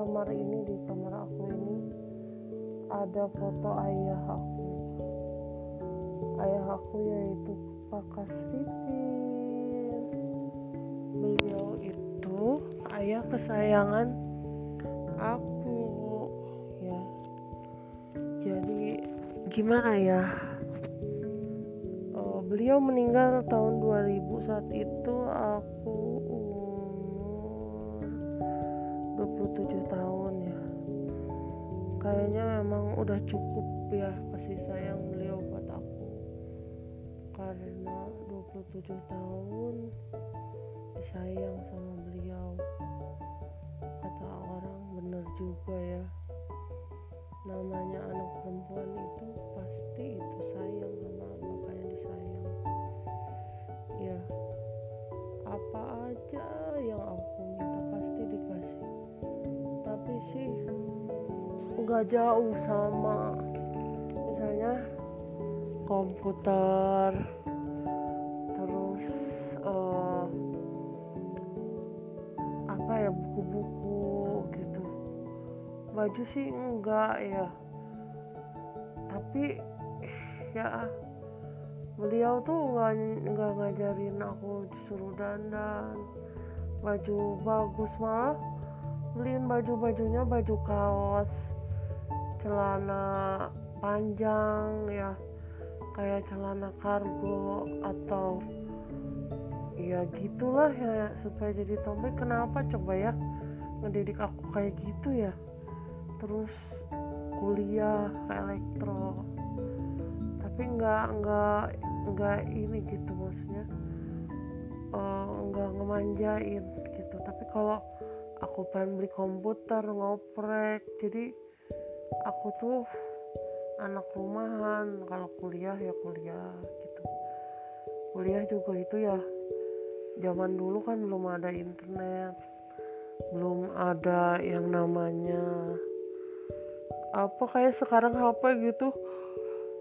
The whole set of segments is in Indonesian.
kamar ini di kamar aku ini ada foto ayah aku. Ayah aku yaitu Pak Kasipin beliau itu ayah kesayangan aku ya. Jadi gimana ya? Oh, beliau meninggal tahun 2000 saat itu aku kayaknya memang udah cukup ya kasih sayang beliau buat aku. Karena 27 tahun disayang sama beliau. Kata orang bener juga ya. Namanya anak perempuan itu pasti nggak jauh sama misalnya komputer terus eh, apa ya buku-buku gitu. Baju sih enggak ya. Tapi ya beliau tuh nggak nggak ngajarin aku disuruh dandan baju bagus malah beliin baju bajunya baju kaos celana panjang ya. Kayak celana kargo atau ya gitulah ya supaya jadi tomboy kenapa coba ya ngedidik aku kayak gitu ya? Terus kuliah ke elektro. Tapi nggak nggak nggak ini gitu maksudnya. Eh, nggak ngemanjain gitu. Tapi kalau aku pengen beli komputer ngoprek jadi aku tuh anak rumahan kalau kuliah ya kuliah gitu. Kuliah juga itu ya zaman dulu kan belum ada internet belum ada yang namanya apa kayak sekarang HP gitu.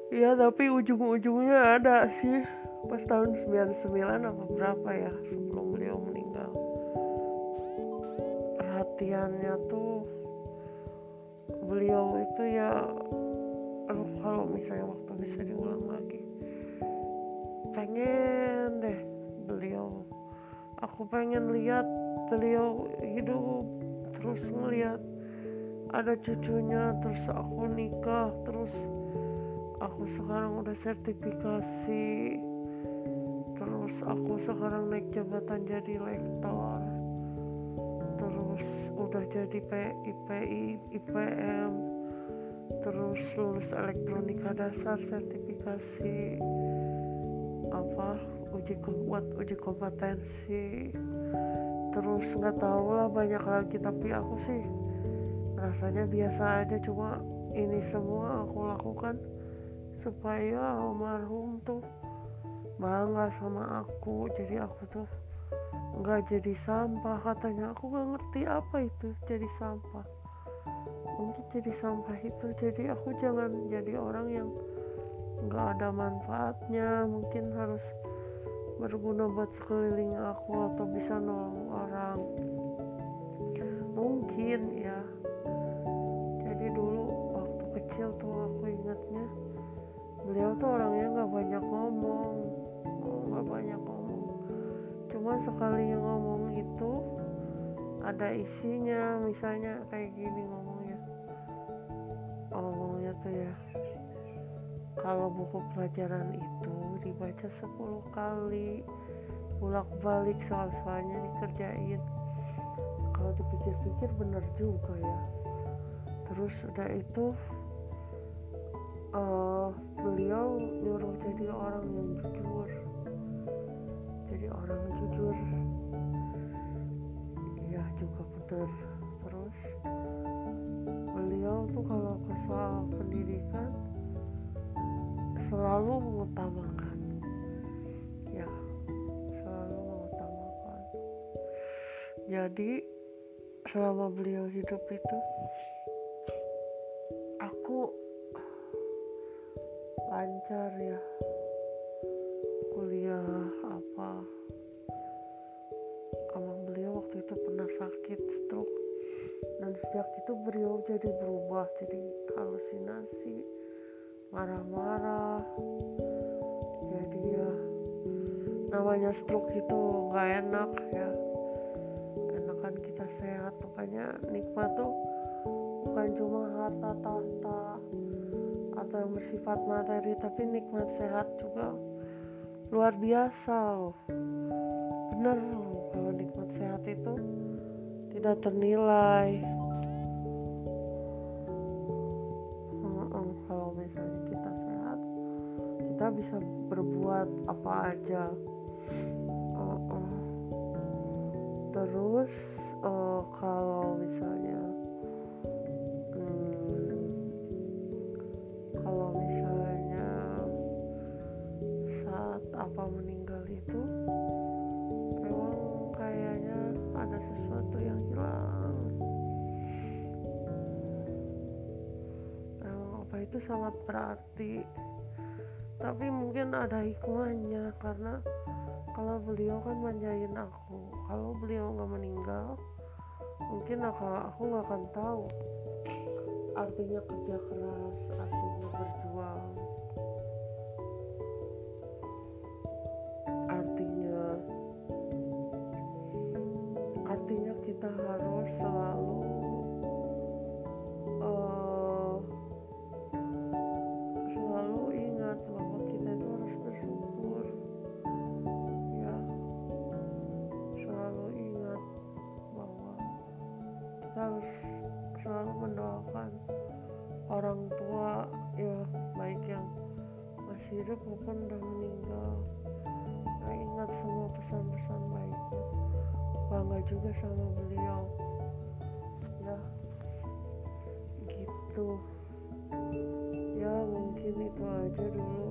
Ya tapi ujung-ujungnya ada sih. Pas tahun 99 apa berapa ya sebelum beliau meninggal. Perhatiannya tuh beliau itu ya aduh kalau misalnya waktu bisa diulang lagi. Pengen deh beliau. Aku pengen lihat beliau hidup terus ngeliat ada cucunya terus aku nikah terus aku sekarang udah sertifikasi terus aku sekarang naik jabatan jadi lektor udah jadi PIPI IPM terus lulus elektronika dasar sertifikasi apa uji buat uji kompetensi. Terus nggak tahu lah banyak lagi tapi aku sih rasanya biasa aja. Cuma ini semua aku lakukan supaya almarhum tuh bangga sama aku. Jadi aku tuh nggak jadi sampah katanya. Aku nggak ngerti apa itu jadi sampah. Mungkin jadi sampah itu jadi aku jangan jadi orang yang nggak ada manfaatnya. Mungkin harus berguna buat sekeliling aku atau bisa nolong orang. Mungkin ya. Jadi dulu waktu kecil tuh aku ingatnya beliau tuh orangnya sekali ngomong itu ada isinya misalnya kayak gini ngomongnya. Ngomongnya tuh ya kalau buku pelajaran itu dibaca 10 kali bolak-balik soal-soalnya dikerjain. Kalau dipikir-pikir bener juga ya. Terus udah itu eh, beliau nyuruh jadi orang yang jujur orang jujur. Ya juga bener. Terus beliau tuh kalau ke soal pendidikan selalu mengutamakan. Ya selalu mengutamakan. Jadi selama beliau hidup itu aku lancar ya itu pernah sakit stroke. Dan sejak itu beliau jadi berubah jadi halusinasi marah-marah. Jadi ya namanya stroke itu nggak enak ya. Enakan kita sehat makanya nikmat tuh bukan cuma harta tahta atau yang bersifat materi tapi nikmat sehat juga luar biasa loh. Bener sehat itu tidak ternilai. Kalau misalnya kita sehat kita bisa berbuat apa aja. Terus uh, kalau misalnya hmm, kalau misalnya saat apa meninggal itu itu sangat berarti. Tapi mungkin ada hikmahnya karena kalau beliau kan manjain aku. Kalau beliau nggak meninggal mungkin aku aku nggak akan tahu artinya kerja keras artinya berjuang mungkin itu aja dulu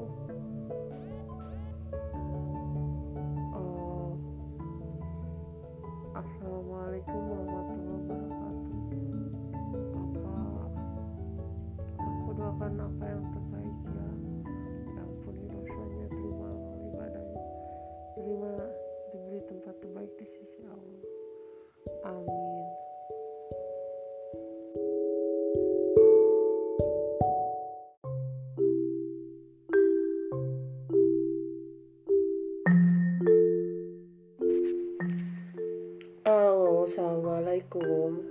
Halo, Assalamualaikum.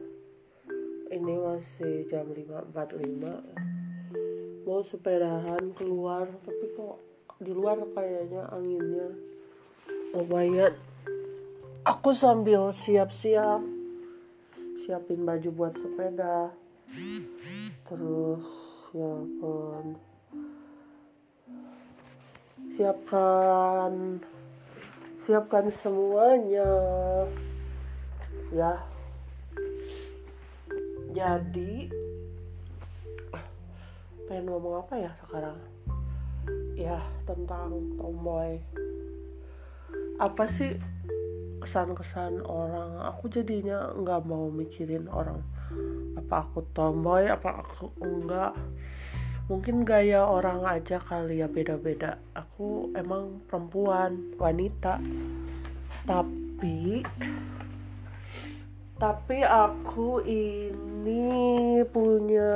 Ini masih jam 5.45 Mau sepedahan keluar Tapi kok di luar kayaknya anginnya lumayan. Aku sambil siap-siap Siapin baju buat sepeda. Terus pun Siapkan siapkan semuanya ya. Jadi pengen ngomong apa ya sekarang? Ya tentang tomboy. Apa sih kesan-kesan orang? Aku jadinya nggak mau mikirin orang. Apa aku tomboy apa aku enggak? Mungkin gaya orang aja kali ya beda-beda. Aku emang perempuan wanita. Tapi tapi aku ini punya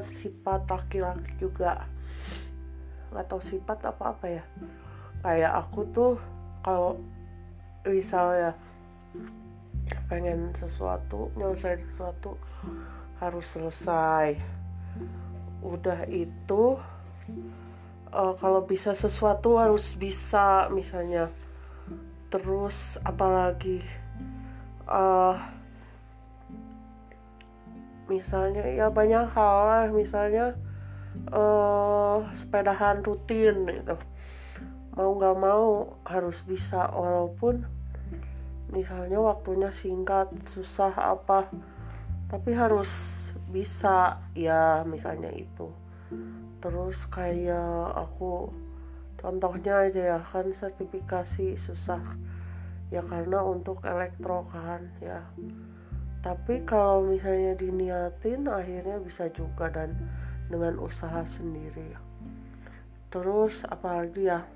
sifat laki-laki juga. Tahu sifat apa apa ya. Kayak aku tuh kalau misalnya pengen sesuatu nyelesain sesuatu harus selesai. Udah itu uh, kalau bisa sesuatu harus bisa misalnya terus apalagi uh, misalnya ya banyak hal lah. Misalnya uh, sepedahan rutin gitu. Mau nggak mau harus bisa walaupun misalnya waktunya singkat susah apa tapi harus bisa. Ya misalnya itu. Terus kayak aku contohnya aja ya kan sertifikasi susah. Ya karena untuk elektro kan ya tapi kalau misalnya diniatin akhirnya bisa juga dan dengan usaha sendiri. Terus apalagi ya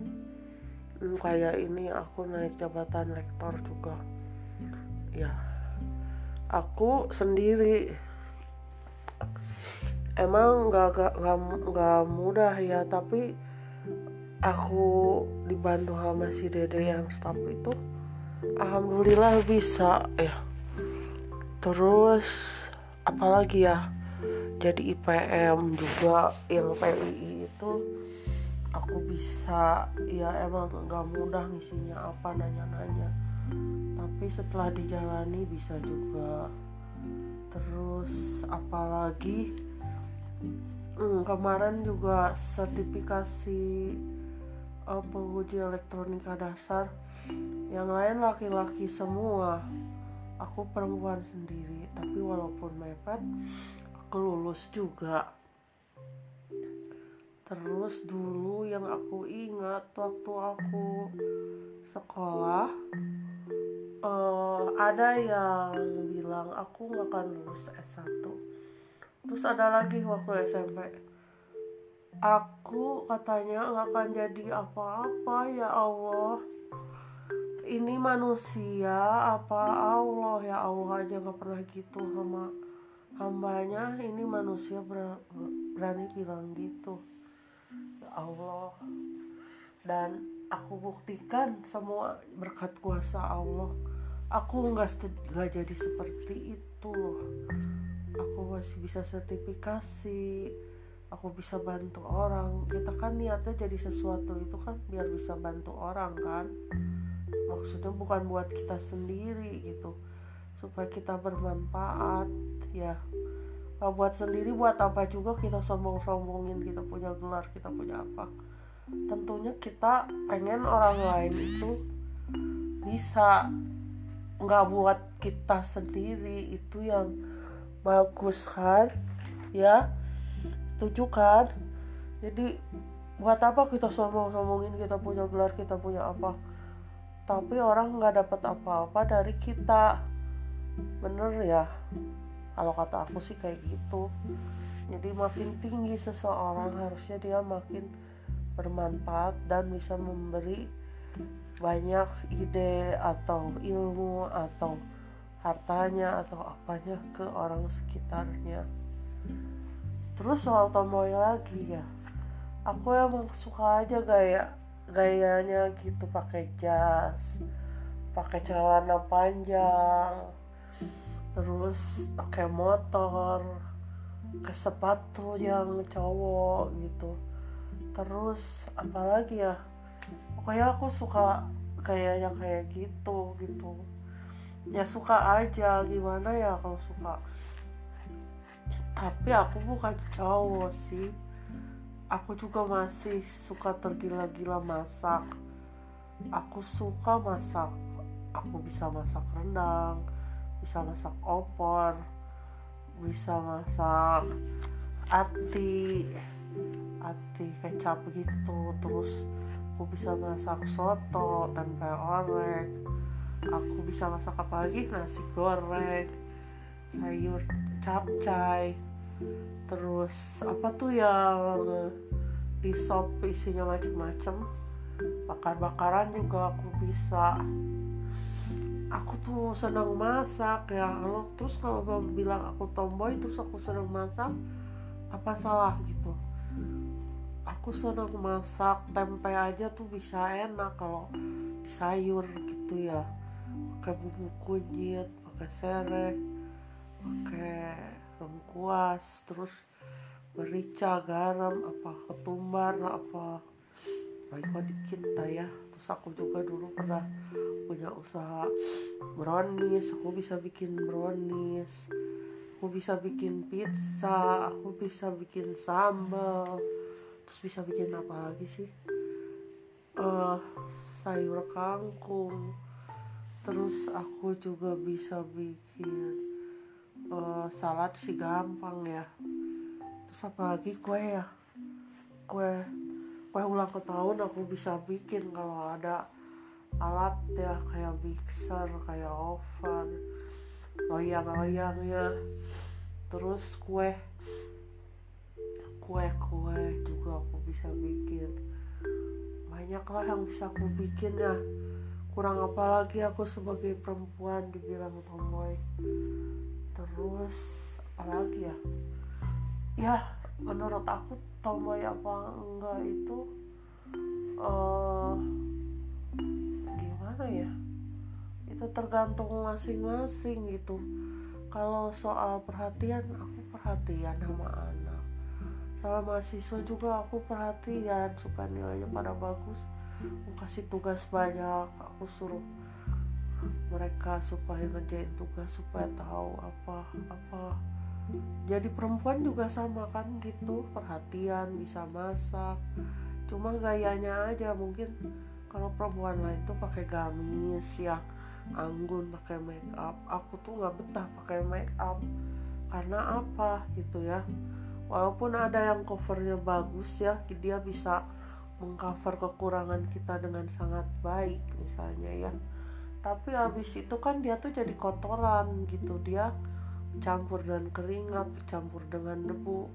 hmm, kayak ini aku naik jabatan lektor juga. Ya aku sendiri. Emang nggak nggak mudah ya tapi aku dibantu sama si dede yang staff itu alhamdulillah bisa ya terus apalagi ya jadi IPM juga yang PII itu aku bisa ya emang nggak mudah ngisinya apa nanya-nanya. Tapi setelah dijalani bisa juga. Terus apalagi hmm, kemarin juga sertifikasi uh, penguji elektronika dasar. Yang lain laki-laki semua aku perempuan sendiri tapi walaupun mepet aku lulus juga. Terus dulu yang aku ingat waktu aku sekolah uh, ada yang bilang aku nggak akan lulus S1 terus ada lagi waktu SMP aku katanya nggak akan jadi apa-apa ya Allah ini manusia apa Allah? Ya Allah aja nggak pernah gitu sama hambanya. Ini manusia berani bilang gitu. Ya Allah. Dan aku buktikan semua berkat kuasa Allah. Aku nggak nggak jadi seperti itu loh. Aku masih bisa sertifikasi. Aku bisa bantu orang. Kita kan niatnya jadi sesuatu itu kan biar bisa bantu orang kan maksudnya bukan buat kita sendiri gitu. Supaya kita bermanfaat ya. Nah, buat sendiri buat apa juga kita sombong-sombongin kita punya gelar kita punya apa. Tentunya kita pengen orang lain itu bisa. Nggak buat kita sendiri itu yang bagus kan? Ya setuju kan? Jadi buat apa kita sombong-sombongin kita punya gelar kita punya apa tapi orang nggak dapat apa-apa dari kita. Bener ya kalau kata aku sih kayak gitu. Jadi makin tinggi seseorang harusnya dia makin bermanfaat dan bisa memberi banyak ide atau ilmu atau hartanya atau apanya ke orang sekitarnya. Terus soal tomboy lagi ya aku emang suka aja gaya gayanya gitu pakai jas pakai celana panjang terus pakai motor ke sepatu yang cowok gitu. Terus apalagi ya pokoknya aku suka gayanya kayak gitu gitu. Ya suka aja gimana ya kalau suka. Tapi aku bukan cowok sih aku juga masih suka tergila-gila masak. Aku suka masak. Aku bisa masak rendang bisa masak opor bisa masak ati ati kecap gitu. Terus aku bisa masak soto tempe orek. Aku bisa masak apa lagi? Nasi goreng sayur capcay terus apa tuh yang di sop isinya macem-macem? Bakar-bakaran juga aku bisa. Aku tuh senang masak ya. Kalau terus kalau bilang aku tomboy terus aku senang masak apa salah gitu? Aku senang masak tempe aja tuh bisa enak kalau sayur gitu ya. Pakai bumbu kunyit pakai serai pakai lengkuas terus merica garam apa ketumbar apa baik dikit lah ya. Terus aku juga dulu pernah punya usaha brownies. Aku bisa bikin brownies. Aku bisa bikin pizza. Aku bisa bikin sambal. Terus bisa bikin apa lagi sih? Uh, sayur kangkung. Terus aku juga bisa bikin uh, salad sih gampang ya. Terus apalagi kue ya. Kue kue ulang tahun aku bisa bikin kalau ada alat ya kayak mixer kayak oven loyang-loyangnya. Terus kue kue-kue juga aku bisa bikin. Banyak lah yang bisa aku bikin ya. Kurang apa lagi aku sebagai perempuan dibilang tomboy terus apalagi ya? Ya menurut aku tomboy apa enggak itu uh, gimana ya? Itu tergantung masing-masing gitu. Kalau soal perhatian aku perhatian sama anak. Sama mahasiswa juga aku perhatian suka nilainya pada bagus. Aku kasih tugas banyak aku suruh mereka supaya ngerjain tugas supaya tahu apa apa. Jadi perempuan juga sama kan gitu perhatian bisa masak. Cuma gayanya aja mungkin kalau perempuan lain tuh pakai gamis ya anggun pakai make up. Aku tuh nggak betah pakai make up. Karena apa? Gitu ya. Walaupun ada yang covernya bagus ya dia bisa mengcover kekurangan kita dengan sangat baik misalnya ya tapi habis itu kan dia tuh jadi kotoran gitu. Dia campur dengan keringat campur dengan debu.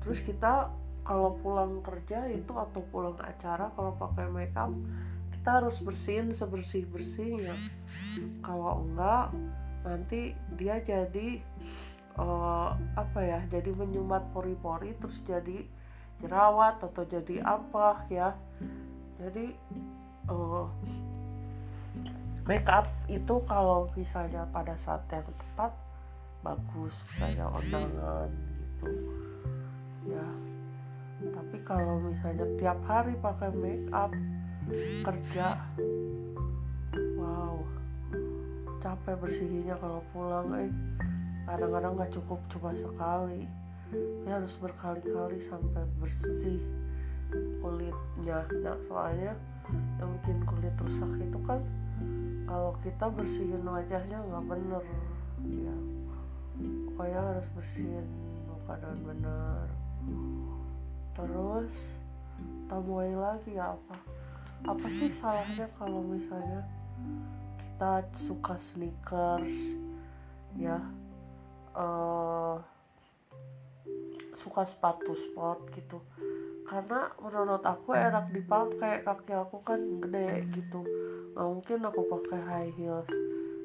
Terus kita kalau pulang kerja itu atau pulang acara kalau pakai makeup kita harus bersihin sebersih bersihnya kalau enggak nanti dia jadi uh, apa ya jadi menyumbat pori-pori terus jadi jerawat atau jadi apa ya. Jadi uh, makeup itu kalau misalnya pada saat yang tepat bagus misalnya undangan gitu. Ya tapi kalau misalnya tiap hari pakai make up kerja wow capek bersihinnya kalau pulang eh. Kadang-kadang nggak cukup cuma sekali. Ya harus berkali-kali sampai bersih kulitnya. Nah soalnya yang bikin kulit rusak itu kan kalau kita bersihin wajahnya nggak bener. Ya pokoknya harus bersihin muka dengan bener. Terus tambahin lagi ya apa apa sih salahnya kalau misalnya kita suka sneakers ya uh, suka sepatu sport gitu. Karena menurut aku enak dipakai kaki aku kan gede gitu nggak mungkin aku pakai high heels.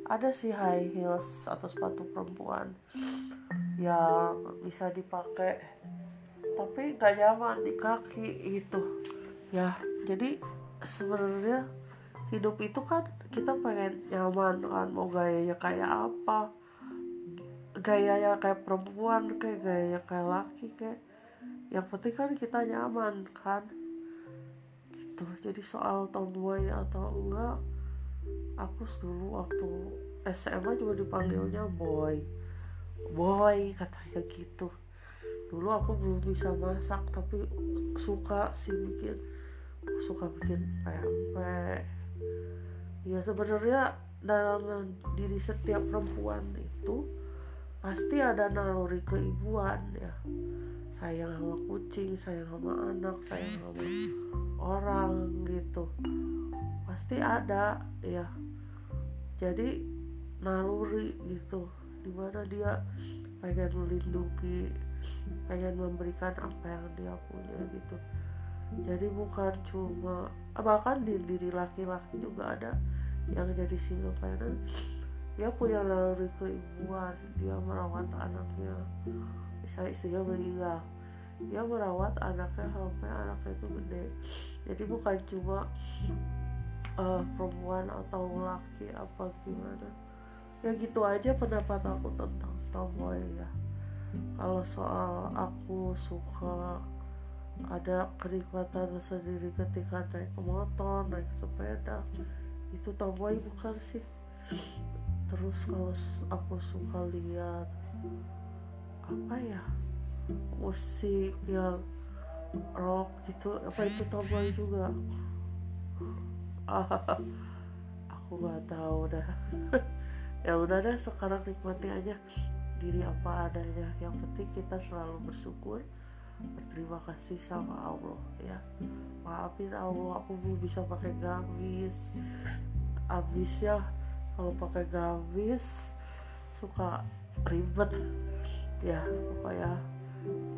Ada sih high heels atau sepatu perempuan ya bisa dipakai tapi nggak nyaman di kaki itu. Ya jadi sebenarnya hidup itu kan kita pengen nyaman kan mau gayanya kayak apa gayanya kayak perempuan kayak gayanya kayak laki kayak yang penting kan kita nyaman kan gitu. Jadi soal tomboy atau enggak aku dulu waktu SMA juga dipanggilnya boy. Boy katanya gitu. Dulu aku belum bisa masak tapi suka sih bikin. Suka bikin pempek ya sebenarnya dalam diri setiap perempuan itu pasti ada naluri keibuan ya sayang sama kucing sayang sama anak sayang sama orang gitu. Pasti ada ya. Jadi naluri gitu. Di mana dia pengen melindungi pengen memberikan apa yang dia punya gitu. Jadi bukan cuma bahkan di diri laki-laki juga ada yang jadi single parent. Dia punya naluri keibuan dia merawat anaknya misalnya istrinya meninggal dia merawat anaknya sampai anaknya itu gede. Jadi bukan cuma uh, perempuan atau laki apa gimana. Ya gitu aja pendapat aku tentang tomboy ya. Kalau soal aku suka ada kenikmatan tersendiri ketika naik motor naik sepeda itu tomboy bukan sih. Terus kalau aku suka lihat apa ya musik yang rock gitu apa itu tomboy juga. Aku nggak tahu dah. Ya udah deh sekarang nikmati aja diri apa adanya. Yang penting kita selalu bersyukur berterima kasih sama Allah ya. Maafin Allah aku belum bisa pakai gamis. Abis ya kalau pakai gamis suka ribet ya pokoknya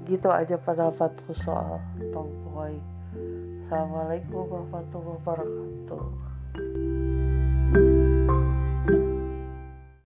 gitu aja pendapatku soal tomboy assalamualaikum warahmatullahi wabarakatuh